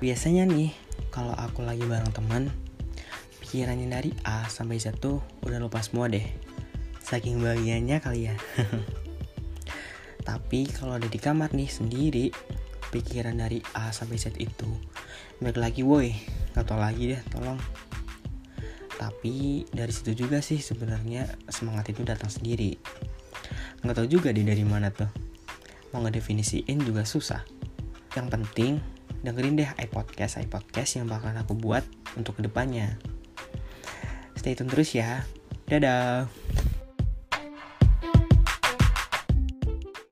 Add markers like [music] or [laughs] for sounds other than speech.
Biasanya nih, kalau aku lagi bareng teman, pikirannya dari A sampai Z tuh udah lupa semua deh. Saking bahagianya kali ya. [laughs] Tapi kalau ada di kamar nih sendiri, pikiran dari A sampai Z itu baik lagi woi, gak tau lagi deh, tolong. Tapi dari situ juga sih sebenarnya semangat itu datang sendiri. Nggak tahu juga deh dari mana tuh. Mau ngedefinisiin juga susah. Yang penting dengerin deh iPodcast iPodcast yang bakalan aku buat untuk ke depannya. Stay tune terus ya. Dadah.